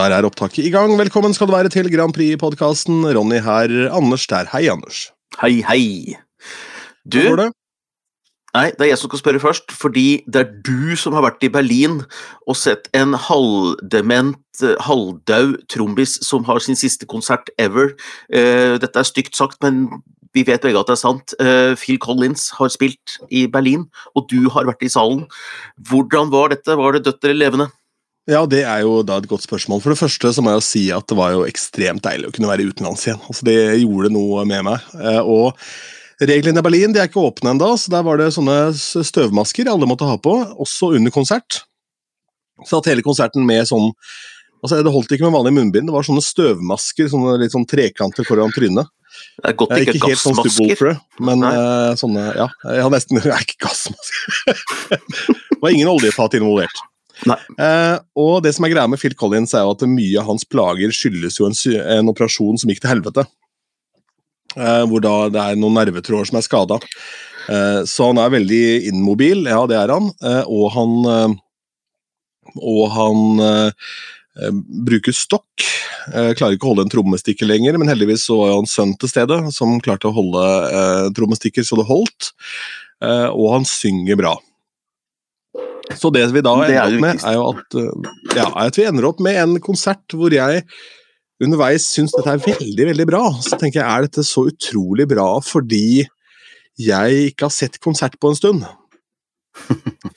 Der er opptaket i gang. Velkommen skal du være til Grand Prix-podkasten. Ronny her, Anders der. Hei, Anders. Hei, hei. Du, Hvordan går det? nei, det er jeg som skal spørre først, fordi det er du som har vært i Berlin og sett en halvdement, eh, halvdau trombis som har sin siste konsert ever. Eh, Dette er stygt sagt, men vi vet begge at det er sant. Eh, Phil Collins har spilt i Berlin, og du har vært i salen. Hvordan var dette? Var det dødt eller levende? Ja, Det er jo da et godt spørsmål. For det første så må jeg jo si at det var jo ekstremt deilig å kunne være utenlands igjen. Altså Det gjorde noe med meg. Eh, Og reglene i Berlin de er ikke åpne ennå, så der var det sånne støvmasker alle måtte ha på, også under konsert. Så at hele konserten med sånn Altså Det holdt ikke med vanlig munnbind, det var sånne støvmasker, sånne litt sånn trekanter foran trynet. Det er godt ikke, Ikke helt sånn. Stubble men eh, sånne Ja, jeg har nesten Nei, ikke gassmasker. det var ingen oljefat involvert. Eh, og det som er greia med Phil Collins, er jo at mye av hans plager skyldes jo en, en operasjon som gikk til helvete. Eh, hvor da det er noen nervetråder som er skada. Eh, så han er veldig innmobil, ja det er han. Eh, og han eh, Og han eh, bruker stokk. Klarer ikke å holde en trommestikker lenger, men heldigvis så var jo hans sønn til stede, som klarte å holde trommestikker så det holdt. Og han synger bra. Så det vi da er ender opp med, er jo at, eh, ja, at vi ender opp med en konsert hvor jeg underveis syns dette er veldig, veldig bra. Så tenker jeg, er dette så utrolig bra fordi jeg ikke har sett konsert på en stund?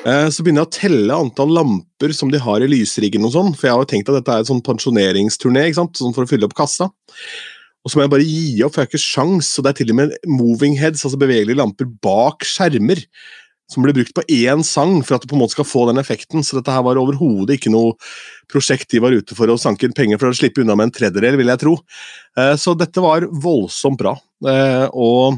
Eh, Så begynner jeg å telle antall lamper som de har i lysriggen og sånn, for jeg har jo tenkt at dette er en sånn pensjoneringsturné, ikke sant, sånn for å fylle opp kassa. Og så må jeg bare gi opp, for jeg har ikke sjans, og det er til og med moving heads, altså bevegelige lamper bak skjermer, som blir brukt på én sang for at du på en måte skal få den effekten, så dette her var overhodet ikke noe prosjekt de var ute for å sanke inn penger for å slippe unna med en tredjedel, vil jeg tro. Eh, Så dette var voldsomt bra, Eh, og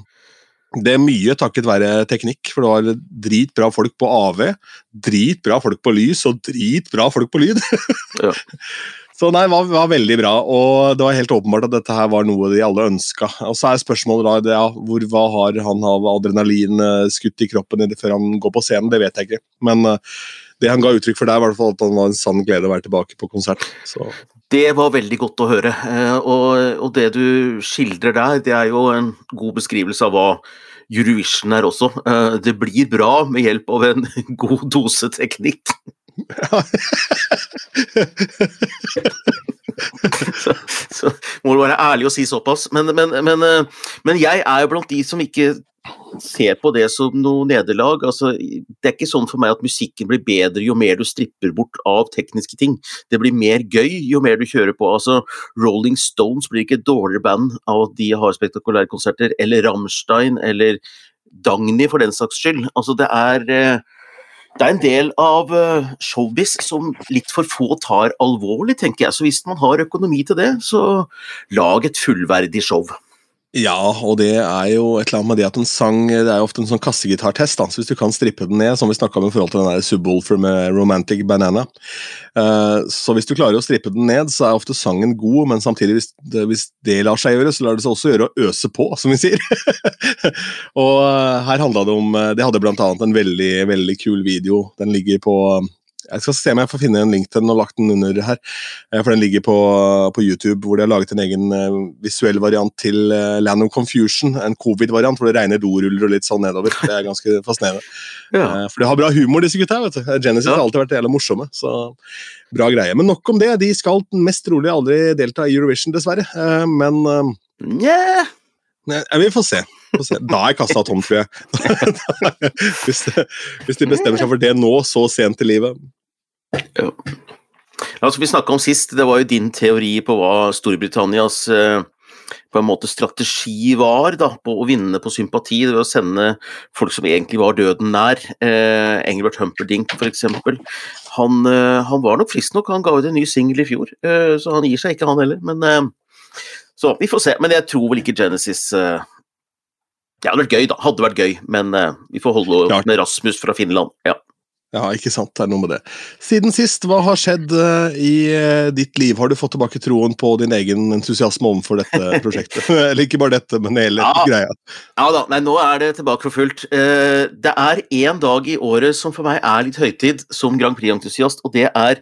det er mye takket være teknikk, for det var dritbra folk på AV, dritbra folk på lys og dritbra folk på lyd. Ja. Så nei, det var, var veldig bra, og det var helt åpenbart at dette her var noe de alle ønska. Og så er spørsmålet da, ja, hvor, hva har han av adrenalin eh, skutt i kroppen før han går på scenen, det vet jeg ikke. Men eh, det han ga uttrykk for der, var at han var en sann glede å være tilbake på konsert. Så Det var veldig godt å høre. eh, Og, det du skildrer der, det er jo en god beskrivelse av hva Eurovision er også. Det blir bra med hjelp av en god dose teknikk. så, så må du være ærlig og si såpass. Men, men, men, eh, men jeg er jo blant de som ikke ser på det som noe nederlag. Altså, det er ikke sånn for meg at musikken blir bedre jo mer du stripper bort av tekniske ting. Det blir mer gøy jo mer du kjører på. Altså, Rolling Stones blir ikke et dårligere band av at de har spektakulære konserter, eller Rammstein, eller Dagny for den saks skyld. Altså, det er eh, det er en del av eh, showbiz som litt for få tar alvorlig, tenker jeg. Så hvis man har økonomi til det, så lag et fullverdig show. Ja, og det er jo et eller annet med det at en sang Det er jo ofte en sånn kassegitartest. Så hvis du kan strippe den ned, som vi snakka om i forhold til den der Subwoolfer med Romantic Banana eh, Så hvis du klarer å strippe den ned, så er ofte sangen god, men samtidig, hvis det, hvis det lar seg gjøre, så lar det seg også gjøre å øse på, som vi sier. og eh, her handla det om eh, Det hadde blant annet en veldig, veldig kul video. Den ligger på jeg skal se om jeg får finne en link til den og lagt den under her. Eh, For den ligger på, på YouTube, hvor de har laget en egen eh, visuell variant til eh, Land of Confusion. En covid-variant hvor det regner doruller og litt sånn nedover. Det er ganske fascinerende. Ja. For de har bra humor, disse gutta. vet du. Genesis Ja. har alltid vært jævla morsomme. så bra greie. Men nok om det. De skal mest trolig aldri delta i Eurovision, dessverre. Men yeah. Vi får se. Da er kassa tom, tror jeg. hvis de bestemmer seg for det nå, så sent i livet. Altså, vi snakka om sist, det var jo din teori på hva Storbritannias eh, på en måte strategi var da, på å vinne på sympati. Var å sende folk som egentlig var døden nær. Eh, Engelbert Humperdinck f.eks. Han, eh, han var nok frisk nok, han ga ut en ny singel i fjor, eh, så han gir seg ikke, han heller. Men, eh, så vi får se. Men jeg tror vel ikke Genesis eh, Det hadde vært gøy, da. Hadde vært gøy, men eh, vi får holde Klart. med Rasmus fra Finland. Ja. Ja, ikke sant. Det er noe med det. Siden sist, hva har skjedd eh, i eh, ditt liv? Har du fått tilbake troen på din egen entusiasme overfor dette prosjektet? Eller ikke bare dette, men hele Ja. greia. Ja da, nei, nå er det tilbake for fullt. Eh, det er én dag i året som for meg er litt høytid som Grand Prix-entusiast, og det er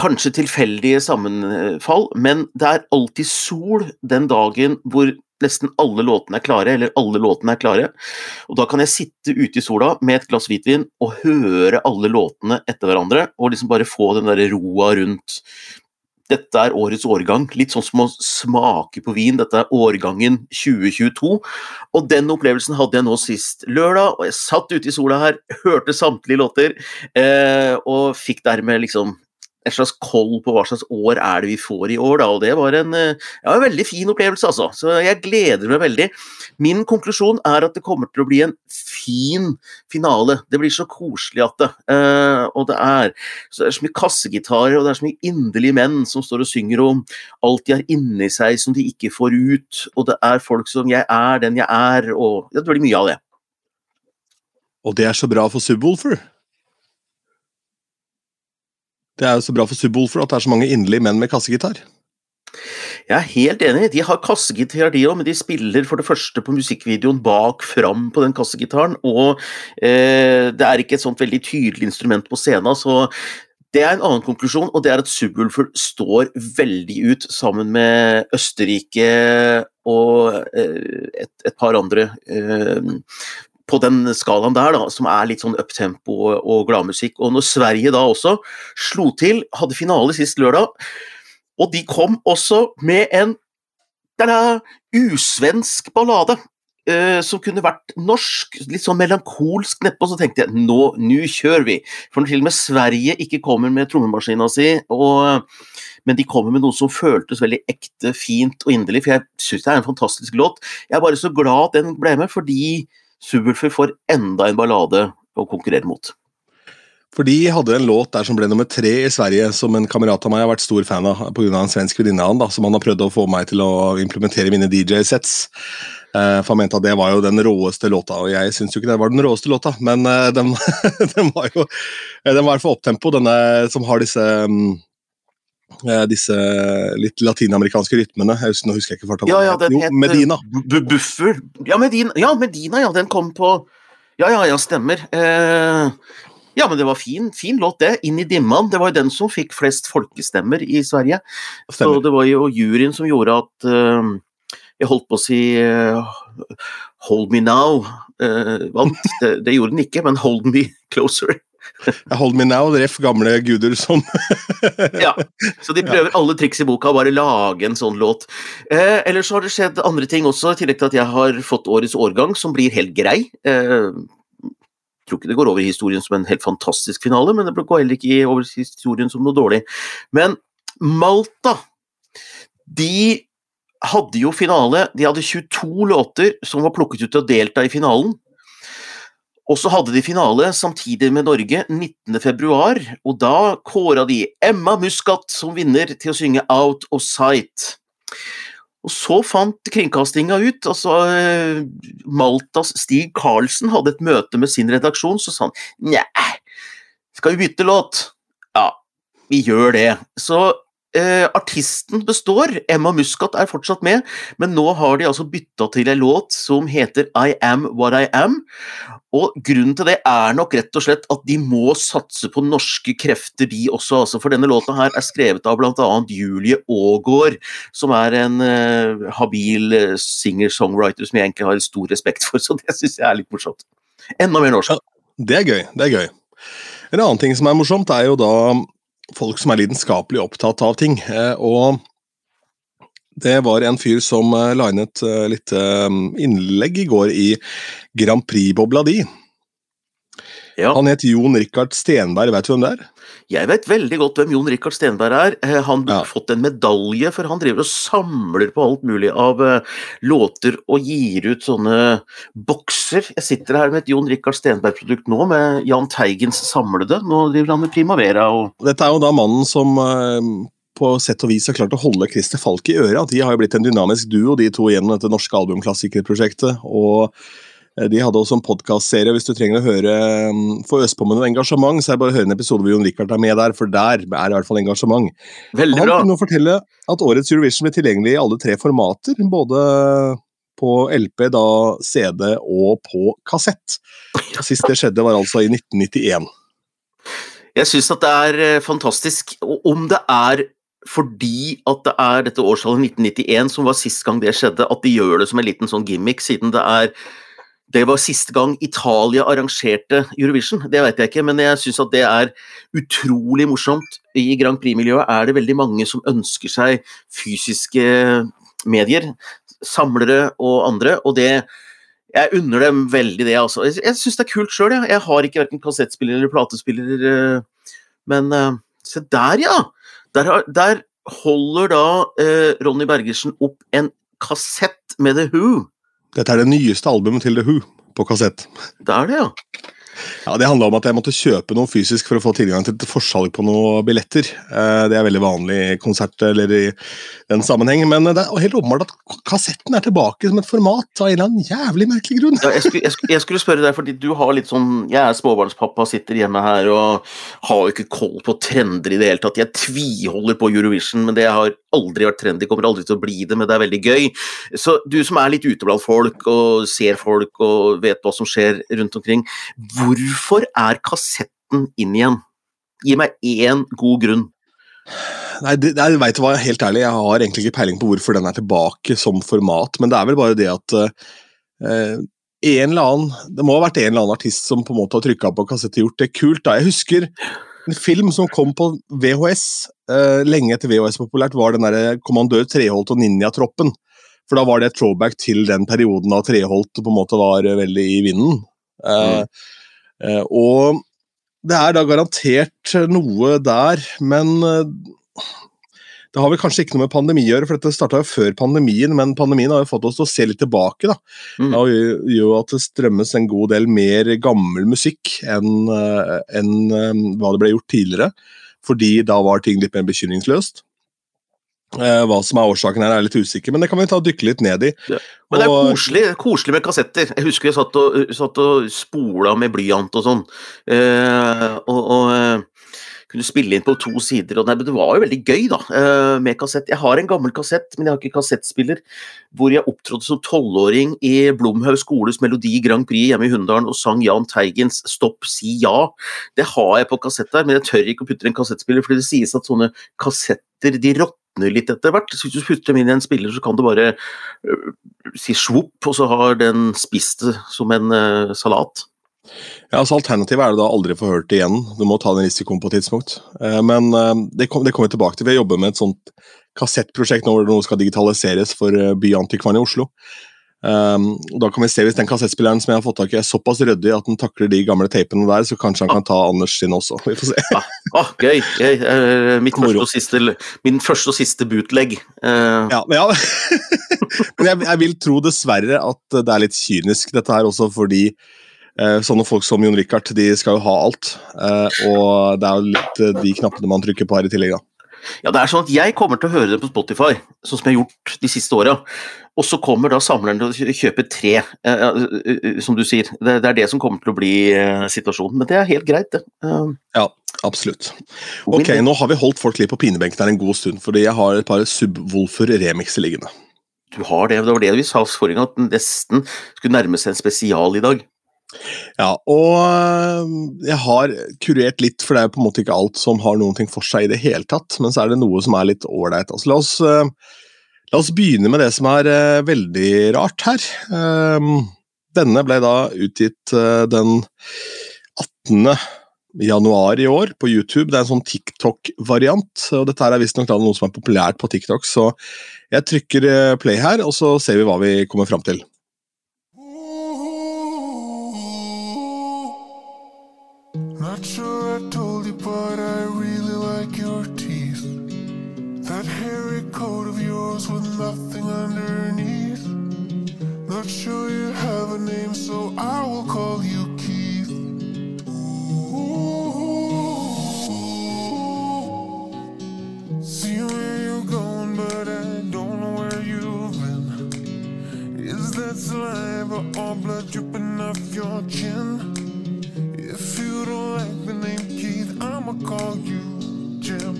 kanskje tilfeldige sammenfall, men det er alltid sol den dagen hvor nesten alle låtene er klare, eller alle låtene er klare. Og da kan jeg sitte ute i sola med et glass hvitvin og høre alle låtene etter hverandre, og liksom bare få den der roa rundt dette er årets årgang. Litt sånn som å smake på vin. Dette er årgangen 2022. Og den opplevelsen hadde jeg nå sist lørdag, og jeg satt ute i sola her, hørte samtlige låter, eh, og fikk dermed liksom en slags koll på hva slags år er det vi får i år, da. Og det var en, eh, ja, en veldig fin opplevelse, altså. Så jeg gleder meg veldig. Min konklusjon er at det kommer til å bli en fin finale. Det blir så koselig at det. Uh, og det er, det er så mye kassegitarer, og det er så mye inderlige menn som står og synger om alt de har inni seg som de ikke får ut. Og det er folk som 'jeg er den jeg er', og det blir mye av det. Og det er så bra for Subwoolfer. Det er jo så bra for Subwoolfer at det er så mange inderlige menn med kassegitar. Jeg er helt enig. De har kassegitar, de òg, men de spiller for det første på musikkvideoen bak fram på den kassegitaren. Og eh, det er ikke et sånt veldig tydelig instrument på scenen, så det er en annen konklusjon, og det er at Subwoolfer står veldig ut sammen med Østerrike og eh, et, et, par andre eh, på den skalaen der, da, som er litt sånn uptempo og, og gladmusikk. Og når Sverige da også slo til, hadde finale sist lørdag, og de kom også med en tada, usvensk ballade. Uh, som kunne vært norsk, litt sånn melankolsk nedpå, så tenkte jeg nå, nå kjører vi. For når til og med Sverige ikke kommer med trommemaskina si, og, men de kommer med noe som føltes veldig ekte, fint og inderlig, for jeg syns det er en fantastisk låt. Jeg er bare så glad at den ble med, fordi Subwoofer får enda en ballade å konkurrere mot. For de hadde en låt der som ble nummer tre i Sverige, som en kamerat av meg har vært stor fan av pga. en svensk venninne av han, som han har prøvd å få meg til å implementere mine DJ-sets. Uh, for han mente at det var jo den råeste låta, og jeg syns jo ikke det var den råeste låta, men uh, den, den, var jo Den var for opptempo, denne som har disse um, disse litt latinamerikanske rytmene. Jeg husker, nå husker jeg ikke farta. Ja, ja, den het Medina. Buffer. Ja Medina, ja, Medina, ja. Den kom på Ja, ja, ja, stemmer. Eh, ja, men det var fin, fin låt, det. 'Inn i dimman'. Det var jo den som fikk flest folkestemmer i Sverige. Stemmer. Så det var jo juryen som gjorde at uh, Jeg holdt på å si uh, 'Hold me now' uh, vant. Det, det, gjorde den ikke, men 'Hold me closer'. Hold me now, ref gamle guder som Ja, så de prøver alle triks i boka, bare lage en sånn låt. Eh, ellers har det skjedd andre ting også, i tillegg til at jeg har fått årets årgang, som blir helt grei. Eh, jeg tror ikke det går over i historien som en helt fantastisk finale, men det går heller ikke over i historien som noe dårlig. Men Malta, de hadde jo finale. De hadde 22 låter som var plukket ut til å delta i finalen. Og så hadde de finale samtidig med Norge 19.2, og da kåra de Emma Muscat som vinner til å synge Out of Sight. Og så fant kringkastinga ut altså Maltas Stig Karlsen hadde et møte med sin redaksjon, så sa han Nja, skal vi bytte låt? Ja, vi gjør det. Så eh, artisten består, Emma Muscat er fortsatt med, men nå har de altså bytta til en låt som heter I Am What I Am. Og Grunnen til det er nok rett og slett at de må satse på norske krefter, de også. Altså, for denne låta her er skrevet av bl.a. Julie Aagaard, som er en eh, habil uh, singer-songwriter som jeg egentlig har stor respekt for, så det syns jeg er litt morsomt. Enda mer norsk. Ja, det er gøy. Det er gøy. En annen ting som er morsomt, er jo da folk som er lidenskapelig opptatt av ting. Uh, og det var en fyr som uh, la uh, lite innlegg i går i Grand Prix-bobla di. Ja. Han het Jon Rikard Stenberg, vet du hvem det er? Jeg vet veldig godt hvem Jon Rikard Stenberg er. Eh, han har ja. fått en medalje, for han driver og samler på alt mulig av låter og gir ut sånne bokser. Jeg sitter her med et Jon Rikard Stenberg-produkt nå, med Jahn Teigens samlede. Nå driver han med Primavera og Dette er jo da mannen som på sett og vis har klart å holde Christer Falk i øra. De har jo blitt en dynamisk duo, de to gjennom dette norske albumklassikerprosjektet. og eh, de hadde også en podkastserie, hvis du trenger å høre mm, få øse på med noe engasjement, så er det bare å høre en episode hvor Jon Rikard er med der, for der er det i hvert fall engasjement. Veldig bra. Han kunne fortelle at årets Eurovision blir tilgjengelig i alle tre formater, både på LP, da CD og på kassett. Sist det skjedde, var altså i 1991. Jeg syns at det er eh, fantastisk. Og om det er fordi at det er dette årstallet 1991 som var sist gang det skjedde, at de gjør det som en liten sånn gimmick, siden det er det var siste gang Italia arrangerte Eurovision, det vet jeg ikke, men jeg syns at det er utrolig morsomt. I Grand Prix-miljøet er det veldig mange som ønsker seg fysiske medier, samlere og andre, og det jeg unner dem veldig det, altså. Jeg, jeg syns det er kult sjøl, jeg. Jeg har ikke verken kassettspiller eller platespiller, eh, men uh, se der, ja! Der, der holder da uh, Ronny Bergersen opp en kassett med The Who. Dette er det nyeste albumet til The Who på kassett. Det er det, ja. Ja, Det handla om at jeg måtte kjøpe noe fysisk for å få tilgang til et forsalg på noen billetter. Det er veldig vanlig i konsert eller i den sammenheng, men det er helt åpenbart at kassetten er tilbake som et format av en eller annen jævlig merkelig grunn. Ja, jeg, skulle, jeg, skulle, jeg, skulle, spørre deg, fordi du har litt sånn Jeg er småbarnspappa, sitter hjemme her og har jo ikke koll på trender i det hele tatt. Jeg tviholder på Eurovision, men det har aldri vært trendy, kommer aldri til å bli det, men det er veldig gøy. Så du som er litt ute blant folk og ser folk og vet hva som skjer rundt omkring, hvorfor er kassetten inn igjen? Gi meg én god grunn. Nei, det, jeg vet hva, helt ærlig, jeg har egentlig ikke peiling på hvorfor den er tilbake som format, men det er vel bare det at eh, en eller annen, Det må ha vært en eller annen artist som på en måte har trykka på kassett og gjort det kult. da. Jeg husker en film som kom på VHS eh, lenge etter VHS populært, var den der Kommandør Treholt og Ninjatroppen. For da var det et throwback til den perioden da Treholt på en måte var veldig i vinden. Eh, mm. Og det er da garantert noe der, men eh, det har vel kanskje ikke noe med pandemi å gjøre, for dette starta jo før pandemien, men pandemien har jo fått oss til å se litt tilbake. da. Mm. Det gjør jo at det strømmes en god del mer gammel musikk enn enn eh, hva det ble gjort tidligere. Fordi da var ting litt mer bekymringsløst. Eh, hva som er årsaken her, er litt usikker, men det kan vi ta og dykke litt ned i. Ja. Men det er koselig, koselig, med kassetter. Jeg husker jeg satt og, satt og spola med blyant og sånn. Eh, og, og eh, kunne spille inn på to sider. Og det var jo veldig gøy da, eh, med kassett. Jeg har en gammel kassett, men jeg har ikke kassettspiller, hvor jeg opptrådte som tolvåring i Blomhaug skoles Melodi Grand Prix hjemme i Hunndalen og sang Jahn Teigens 'Stopp, si ja'. Det har jeg på kassett der, men jeg tør ikke å putte en kassettspiller, fordi det sies at sånne kassetter de råtner råtner litt etter hvert. Så hvis du putter dem inn i en spiller, så kan du bare uh, si svopp, og så har den spist det som en uh, salat. Ja, altså Alternativet er det da aldri få hørt igjen. Du må ta den risikoen på et tidspunkt. Uh, men det, kom, det kommer vi tilbake til. Vi jobber med et sånt kassettprosjekt nå hvor noe skal digitaliseres for Byantikvaren i Oslo. Um, da kan vi se Hvis den kassettspilleren som jeg har fått tak i er såpass ryddig at den takler de gamle tapene der, så kanskje han kan ta Anders sin også. Vi får se. Ah, ah, gøy! gøy. uh, mitt første og siste, min første og siste bootleg. Uh. Ja, ja. men jeg, jeg, vil tro dessverre at det er litt kynisk, dette her også, fordi uh, sånne folk som Jon Richard de skal jo ha alt. og det er jo litt de knappene man trykker på her i tillegg. da. Ja, det er sånn at Jeg kommer til å høre det på Spotify, sånn som jeg har gjort de siste åra. Og så kommer da samleren til å kjøpe tre, eh, eh, som du sier. Det, er det som kommer til å bli eh, situasjonen. Men det er helt greit, det. Ja, absolutt. Ok, nå har vi holdt folk litt på pinebenken her en god stund, fordi jeg har et par Subwoolfer remixer liggende. Du har det, det var det vi sa forrige gang, at den nesten skulle nærme seg en spesial i dag. Ja, og eh, jeg har kurert litt, for det er på en måte ikke alt som har noen ting for seg i det hele tatt. Men så er det noe som er litt ålreit. Altså, la, uh, la, oss begynne med det som er uh, veldig rart her. Denne ble da utgitt den 18. januar i år på YouTube. Det er en sånn TikTok-variant. og Dette er visstnok noe som er populært på TikTok, så jeg trykker play her, og så ser vi hva vi kommer fram til. Not sure I told you, but I really like your teeth. That hairy coat of yours with nothing underneath. Not sure you have a name, so I will call you Keith. Ooh. See where you're going, but I don't know where you've been. Is that saliva or blood dripping off your chin? Don't like the name Keith, I'ma call you Jim.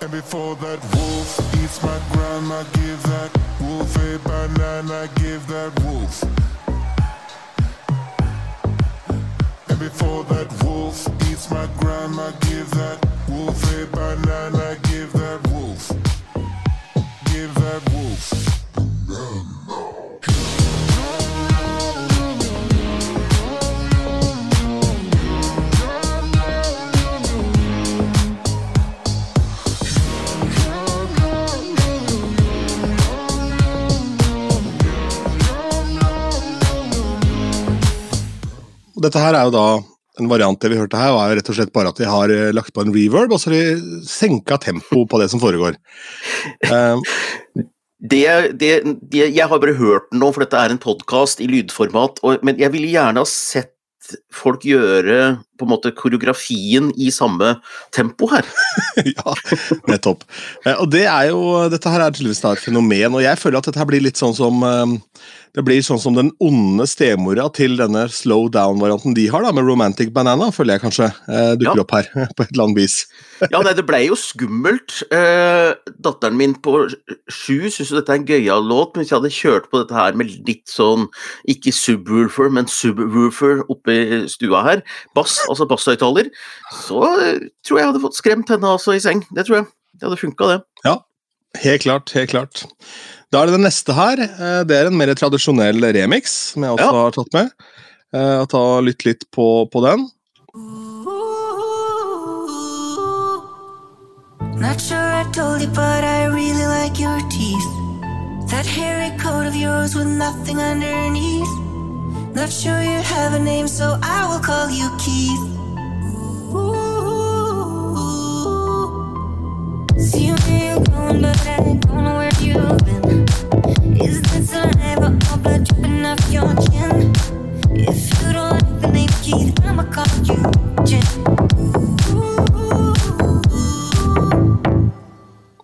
And before that wolf eats my I give that wolf a banana, give that wolf. And before that wolf eats my grandma. Give that wolf a banana. Dette her er jo da en variant det vi hørte her, var jo rett og slett bare at de har eh, lagt på en reverb, og så har de senka tempo på det som foregår. Um, Det, det, det, jeg har bare hørt den nå, for dette er en podkast i lydformat, og, men jeg ville gjerne ha sett folk gjøre på en måte koreografien i samme tempo her. ja, nettopp. Eh, og det er jo, dette her er tydeligvis et fenomen, og jeg føler at dette her blir litt sånn som eh, det blir sånn som den onde stemora til denne slow down-varianten de har, da, med Romantic Banana, føler jeg kanskje eh, dukker Ja. opp her, på et eller annet vis. Ja, nei, det blei jo skummelt. Eh, datteren min på sju syns jo dette er en gøyal låt, men hvis jeg hadde kjørt på dette her med litt sånn, ikke subwoofer, men subwoofer oppe i stua her, bass, altså basshøyttaler, så eh, tror jeg hadde fått skremt henne altså i seng. Det tror jeg. Det hadde funka, det. Helt klart, helt klart. Da er det den neste her. eh, Det er en mer tradisjonell remix, som jeg også Ja. har tatt med. Eh, ta Lytt litt på, på den. Not sure I told you, but I really like your teeth. That hairy coat of yours with nothing underneath. Not sure you have a name, so I will call you Keith. See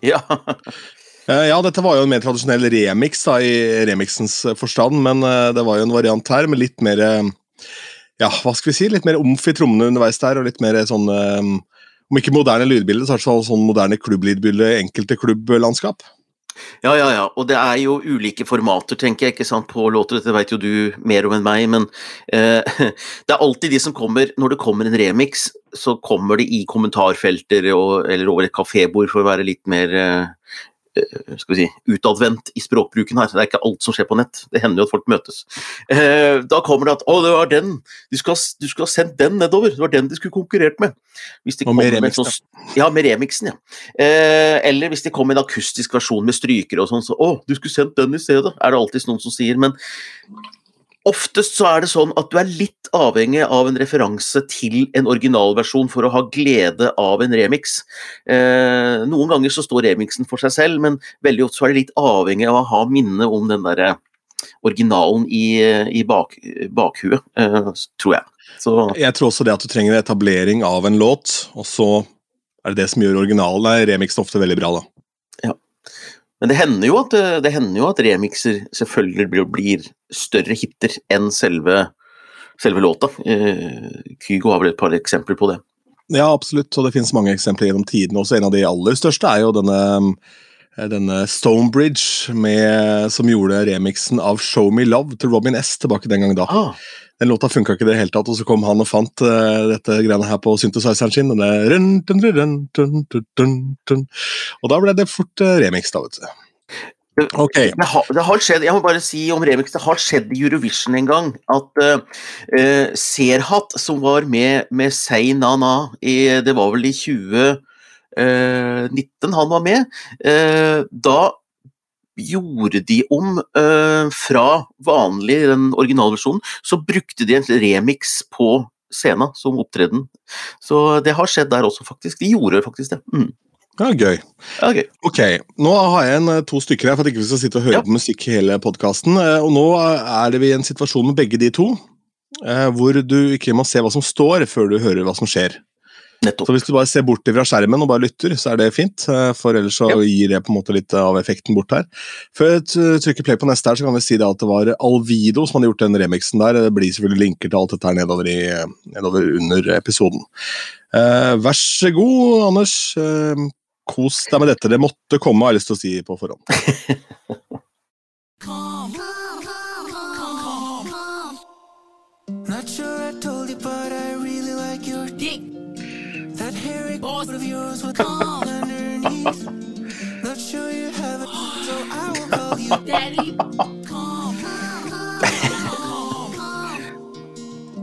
Ja. Eh, Ja, dette var jo en mer tradisjonell remix da, i remixens eh, forstand, men eh, det var jo en variant her med litt mer Ja, hva skal vi si? Litt mer omf i trommene underveis der, og litt mer sånn eh, Om ikke moderne lydbilde, så er det fall sånn moderne klubblydbilde, enkelte klubblandskap. Ja, ja, ja. Og det er jo ulike formater, tenker jeg, ikke sant, på låter. Dette vet jo du mer om enn meg, men eh, det er alltid de som kommer Når det kommer en remix, så kommer det i kommentarfelter og, eller over et kafébord for å være litt mer eh, skal vi si, utadvendt i språkbruken her. Det er ikke alt som skjer på nett. Det hender jo at folk møtes. Eh, da kommer det at 'Å, det var den! Du skulle, ha, ha sendt den nedover! Det var den de skulle konkurrert med!' De Og med remixen. Med sånn- Ja, med remixen, ja. Eh, eller hvis det kommer en akustisk versjon med strykere og sånn, så 'Å, du skulle sendt den i stedet', er det alltid noen som sier. Men oftest så er det sånn at du er litt avhengig av en referanse til en originalversjon for å ha glede av en remix. Eh, noen ganger så står remixen for seg selv, men veldig ofte så er det litt avhengig av å ha minne om den derre originalen i, i bak, bakhuet, eh, tror jeg. Så Jeg tror også det at du trenger etablering av en låt, og så er det det som gjør originalen, er remixen ofte veldig bra, da. Men det hender jo at, eh, det hender jo at remixer selvfølgelig blir, blir større hiter enn selve, selve låta. Eh, Kygo har vel et par eksempler på det. Ja, absolutt, og det finnes mange eksempler gjennom tidene også. En av de aller største er jo denne, eh, denne Stonebridge med, som gjorde remixen av Show Me Love til Robin S tilbake den gang da. Ah, Den låta funka ikke i det hele tatt, og så kom han og fant uh, dette greiene her på synthesizeren sin. Denne. Og da ble det fort uh, remix, da, vet du. Ok. det, har, det har skjedd, jeg må bare si om remix, det har skjedd i Eurovision en gang at eh, Serhat, som var med med Sei Na Na, i, det var vel i 2019 han var med, da gjorde de om uh, fra vanlig, den originalversjonen, så brukte de en remix på scenen som opptreden. Så det har skjedd der også, faktisk. De gjorde faktisk det. Mm. Ja, gøy. Ja, gøy. Ok, nå har jeg en, eh, to stykker her for at ikke vi skal sitte og høre Ja. på musikk hele podkasten. Og nå er det vi i en situasjon med begge de to, eh, hvor du ikke må se hva som står før du hører hva som skjer. Nettopp. Så hvis du bare ser bort fra skjermen og bare lytter, så er det fint. eh, For ellers så Ja. gir det på en måte litt av effekten bort her. Før jeg trykker play på neste her, så kan vi si det at det var Alvido som hadde gjort den remixen der. Det blir selvfølgelig linker til alt dette her nedover, i, nedover under episoden. Eh, vær så god, Anders. Eh, kos deg med dette. Det måtte komme, har jeg lyst til å si på forhånd. Not sure I told you, but I hairy balls of yours with underneath. Not sure you have it, so I will call you Daddy, calm.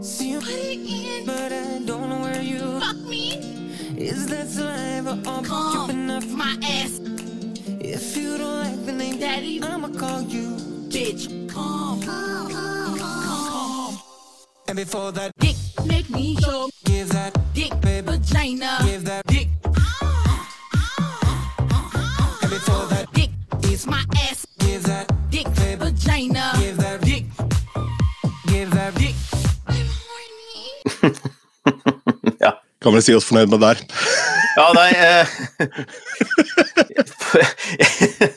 See you, Put it in. but I don't know where you. Fuck me. Is that saliva dripping Calm. off My ass. If you don't like the name, Daddy, I'ma call you. bitch. Calm. Calm. And before that, Dick, make me show. Give that, Dick, baby, vagina. give that, Dick, and before that, dick. is my ass. give that, Dick, Baby. vagina. give that, Dick, give that, dick. Ja. Kan vel si oss fornøyd med der. Ja, nei eh,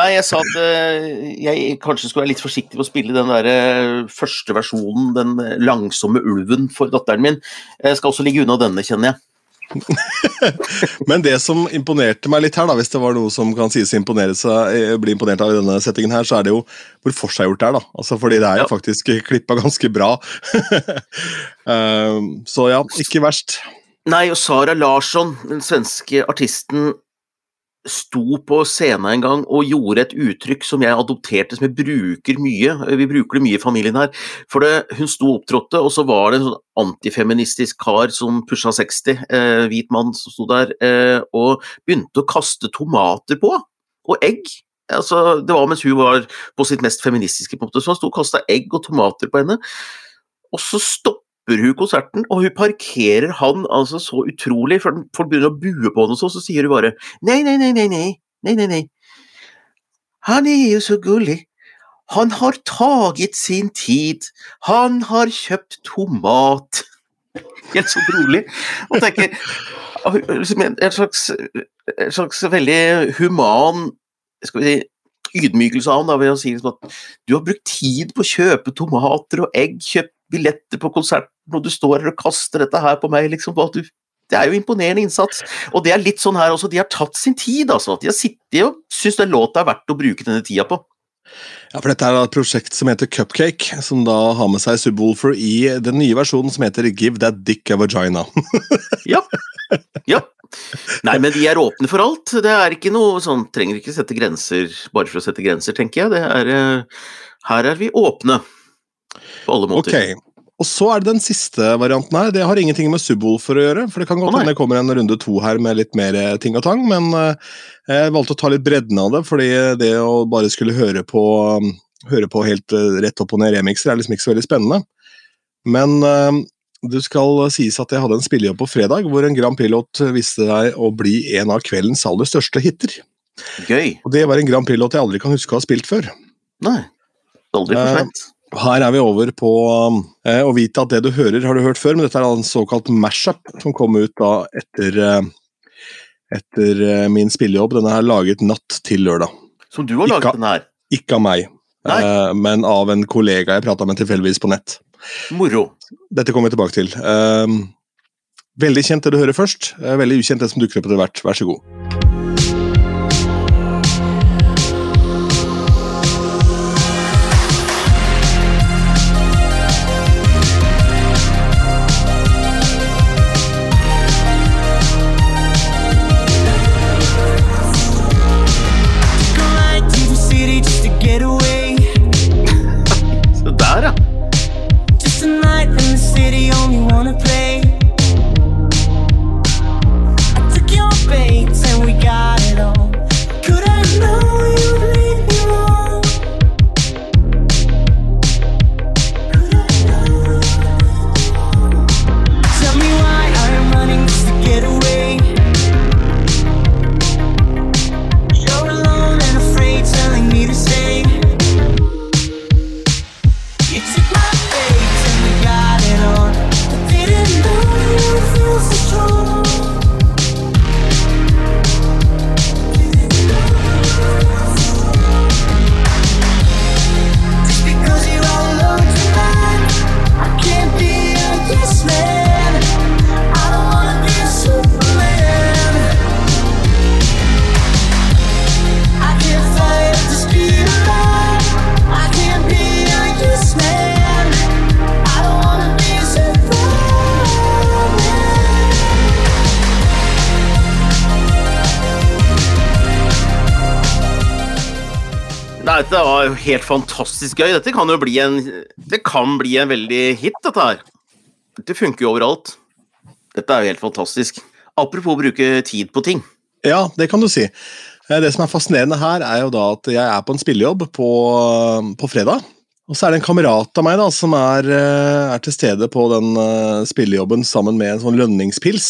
Nei, jeg sa at eh, jeg kanskje skulle være litt forsiktig med å spille den der eh, første versjonen, den langsomme ulven, for datteren min. Jeg skal også ligge unna denne, kjenner jeg. Men det som imponerte meg litt her, da, hvis det var noe som kan sies å eh, bli imponert av i denne settingen her, så er det jo hvor forseggjort det er. da. Altså, fordi det er jo Ja. faktisk klippa ganske bra. Så ja, ikke verst. Nei, og Sara Larsson, den svenske artisten, sto på scenen en gang og gjorde et uttrykk som jeg adopterte, som jeg bruker mye. Vi bruker det mye i familien her. For det, hun sto og opptrådte, og så var det en sånn antifeministisk kar som pusha 60, eh, hvit mann som sto der, eh, og begynte å kaste tomater på. Og egg. Altså, det var mens hun var på sitt mest feministiske punkt. Så han sto og kasta egg og tomater på henne. Og så stopper hun konserten, og hun parkerer han altså så utrolig, for folk begynner å bue på henne, og så, så sier hun bare nei, nei, nei, nei, nei, nei, nei, nei. Han er jo så gullig. Han har taget sin tid. Han har kjøpt tomat. Helt så rolig. Og tenker liksom en, en, slags, en slags veldig human skal vi si, ydmykelse av ham, da, ved å si liksom at du har brukt tid på å kjøpe tomater og egg, kjøpt billetter på konserten, og du står her og kaster dette her på meg, liksom. du det er jo imponerende innsats. Og det er litt sånn her også, de har tatt sin tid, altså. At de har sittet og syns den låta er verdt å bruke denne tida på. Ja, for Dette er et prosjekt som heter Cupcake, som da har med seg Subwoolfer i den nye versjonen som heter Give That Dick a Vagina. Ja. ja. Nei, men de er åpne for alt. Det er ikke noe sånn Trenger ikke sette grenser bare for å sette grenser, tenker jeg. Det er, eh, her er vi åpne. På alle måter. Okay. og så er det den siste varianten her. Det har ingenting med Subwoolfer å gjøre, for det kan godt hende oh, det kommer en runde to her med litt mer eh, ting og tang, men eh, jeg valgte å ta litt bredden av det, fordi det å bare skulle høre på, um, høre på helt eh, rett opp og ned remixer er liksom ikke så veldig spennende. Men eh, det skal sies at jeg hadde en spillejobb på fredag, hvor en Grand Pilot viste seg å bli en av kveldens aller største hiter. Gøy. Og det var en Grand Pilot jeg aldri kan huske å ha spilt før. Nei. Aldri for Eh, seint. Her er vi over på eh, å vite at det du hører, har du hørt før, men dette er en såkalt mashup som kom ut da etter, eh, etter eh, min spillejobb. Denne er laget natt til lørdag. Som du har laget ikke- den her. Ikke av meg, eh, men av en kollega jeg prata med tilfeldigvis på nett. Moro. Dette kommer vi tilbake til. Eh, veldig kjent det du hører først, eh, veldig ukjent det som dukker opp etter hvert. Vær så god. Var jo helt fantastisk gøy. Dette kan jo bli en Det kan bli en veldig hit, dette her. Dette funker jo overalt. Dette er jo helt fantastisk. Apropos å bruke tid på ting. Ja, det kan du si. Eh, Det som er fascinerende her, er jo da at jeg er på en spillejobb på, på fredag. Og så er det en kamerat av meg da, som er, eh, er til stede på den eh, spillejobben sammen med en sånn lønningspils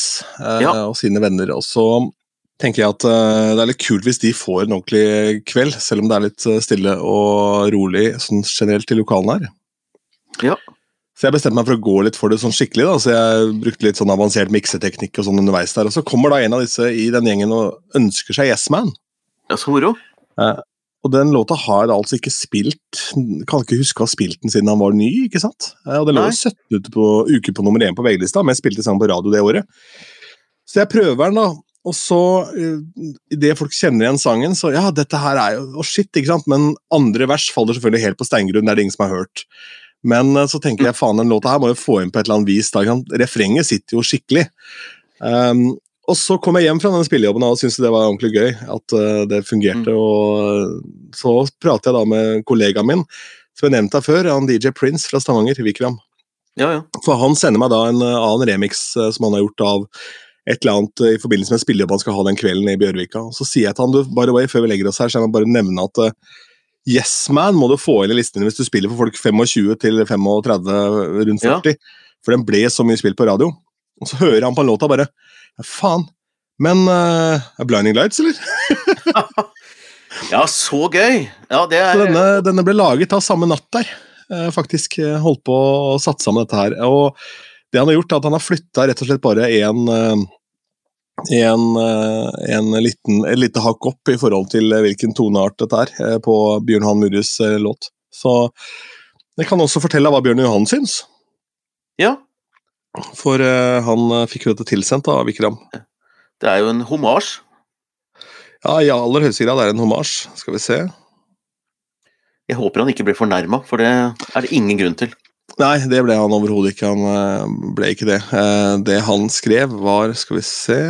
Ja. og sine venner. Og så tenker jeg at eh, det er litt kult hvis de får en ordentlig kveld, selv om det er litt eh, stille og rolig sånn generelt i lokalene her. Ja. Så jeg bestemte meg for å gå litt for det sånn skikkelig. da, så Jeg brukte litt sånn avansert mikseteknikk og sånn underveis der. Og så kommer da en av disse i den gjengen og ønsker seg Yes Man. Ja, så moro. Og den låta har jeg altså ikke spilt Kan ikke huske å ha spilt den siden han var ny. ikke sant? Eh, Og Den lå jo 17 ute på, uke på nummer én på VG-lista, men jeg spilte sammen på radio det året. Så jeg prøver den, da. Og så, uh, idet folk kjenner igjen sangen, så ja, dette her er jo oh shit, ikke sant? Men andre vers faller selvfølgelig helt på steingrunn, det er det ingen som har hørt. Men eh, så tenker jeg faen, den låta her må jo få inn på et eller annet vis. da? Refrenget sitter jo skikkelig. Um, og så kom jeg hjem fra den spillejobben og syntes det var ordentlig gøy. At uh, det fungerte. og eh, Så prater jeg da med kollegaen min, som jeg nevnte før, han DJ Prince fra Stavanger, Vikram. Ja, ja. For han sender meg da en eh, annen remix eh, som han har gjort av et eller annet eh, i forbindelse med spillejobb han skal ha den kvelden i Bjørvika. Og så sier jeg til han, du, by the way, før vi legger oss her, så jeg må bare nevne at eh, Yes Man må du få inn i listene hvis du spiller for folk 25 til 35, rundt Ja. 40. For den ble så mye spilt på radio. Og så hører han på en låta bare ja, Faen. Men uh, er Blinding Lights, eller? ja, så gøy! Ja, det er Så denne, denne ble laget da samme natt der. Faktisk holdt på å satse sammen dette her. Og det han har gjort, er at han har flytta rett og slett bare en, eh, en, eh, en liten, et lite hakk opp i forhold til hvilken toneart dette er eh, på Bjørn Johan Murres låt. Så jeg kan også fortelle hva Bjørn Johan syns. Ja, For han fikk jo dette tilsendt av Vikram. det er jo en homasj. Ja, i aller høyeste grad er det en homasj. Skal vi se. Jeg håper han ikke blir fornærma, for det er det ingen grunn til. Nei, det ble han overhodet ikke. Han eh, ble ikke det. Eh, Det han skrev, var Skal vi se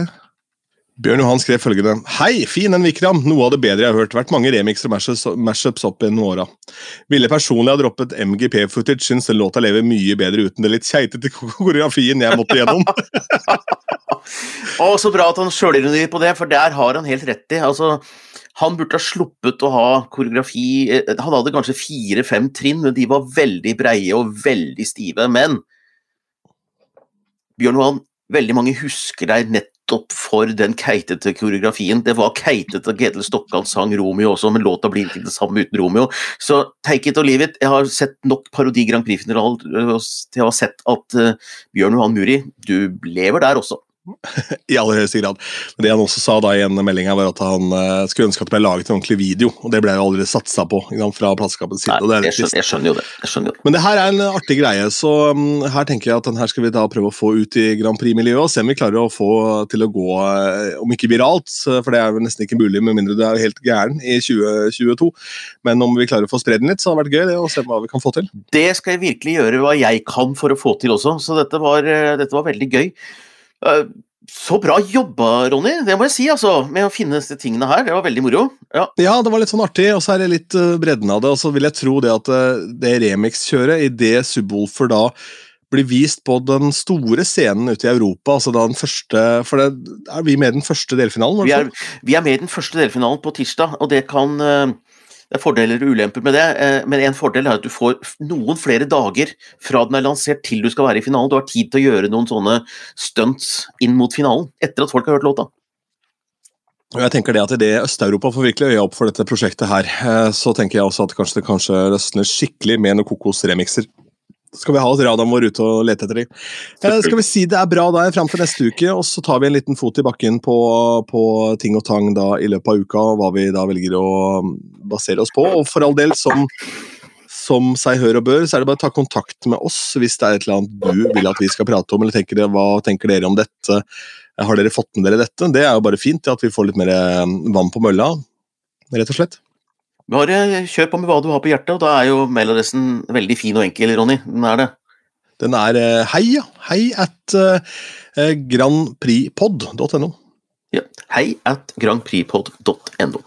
Bjørn Johan skrev følgende Hei, fin en Vikram, noe av det bedre jeg har hørt. Vært mange remixer og mashups- opp gjennom åra. Ville personlig ha droppet MGP-footage, syns den låta lever mye bedre uten det litt keitete koreografien jeg måtte gjennom. Å, så bra at han sjølironi på det, for der har han helt rett i. Altså, han burde ha sluppet å ha koreografi eh, Han hadde kanskje fire-fem trinn, men de var veldig breie og veldig stive. Men Bjørn Johan, veldig mange husker deg nettopp for den keitete koreografien. Det var keitete Ketil Stokkan sang Romeo også, men låta blir ikke det samme uten Romeo. Så take it or leave it. Jeg har sett nok parodi Grand Prix-finaler til å ha sett at eh, Bjørn Johan Muri, du lever der også. I aller høyeste grad. Men det han også sa da i en melding var at han eh, skulle ønske at det ble laget en ordentlig video, og det ble jo aldri satsa på sant, fra plateselskapets side. Nei, det jeg, skjønner, jeg skjønner jo det. Jeg skjønner jo det. Men det her er en artig greie, så um, her tenker jeg at den her skal vi da prøve å få ut i Grand Prix-miljøet, og se om vi klarer å få til å gå, eh, om ikke viralt, for det er jo nesten ikke mulig med mindre du er helt gæren i 2022, men om vi klarer å få spredd den litt, så har det vært gøy det, å se hva vi kan få til. Det skal jeg virkelig gjøre hva jeg kan for å få til også, så dette var, eh, dette var veldig gøy. Eh, Så bra jobba, Ronny, det må jeg si, altså, med å finne disse tingene her. Det var veldig moro. Ja, Ja, det var litt sånn artig, og så er det litt uh, bredden av det, og så vil jeg tro det at uh, det remix-kjøret, i det Subwoolfer da blir vist på den store scenen ute i Europa, altså da den første, for det, er vi med i den første delfinalen? vi, er, vi er med i den første delfinalen på tirsdag, og det kan eh, Det er fordeler og ulemper med det, eh, men en fordel er at du får noen flere dager fra den er lansert til du skal være i finalen. Du har tid til å gjøre noen sånne stunts inn mot finalen, etter at folk har hørt låta. Jeg tenker det at Idet Øst-Europa får virkelig øya opp for dette prosjektet, her, eh, så tenker jeg også at kanskje det kanskje løsner skikkelig med noen kokosremixer. Skal vi ha radaren vår ute og lete etter dem? Eh, skal vi si det er bra der fram til neste uke, og så tar vi en liten fot i bakken på, på ting og tang da i løpet av uka, og hva vi da velger å um, basere oss på. Og for all del, som, som seg hør og bør, så er det bare å ta kontakt med oss hvis det er et eller annet du vil at vi skal prate om, eller tenker det, hva tenker dere om dette? Har dere fått med dere dette? Det er jo bare fint at vi får litt mer eh, vann på mølla, rett og slett. Bare kjør på med hva du har på hjertet, og da er jo mailadressen veldig fin og enkel, Ronny. Den er det. Den er eh, hei, ja. Hei at uh, grandprixpod.no. Ja. Hei at grandpripod.no.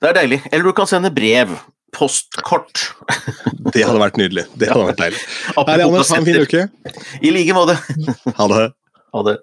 Det er deilig. Eller du kan sende brev postkort. Det hadde vært nydelig. Det hadde vært deilig. Apropos Herlig, Anders. Ha en fin uke. I like måte. Ha det. Ha det.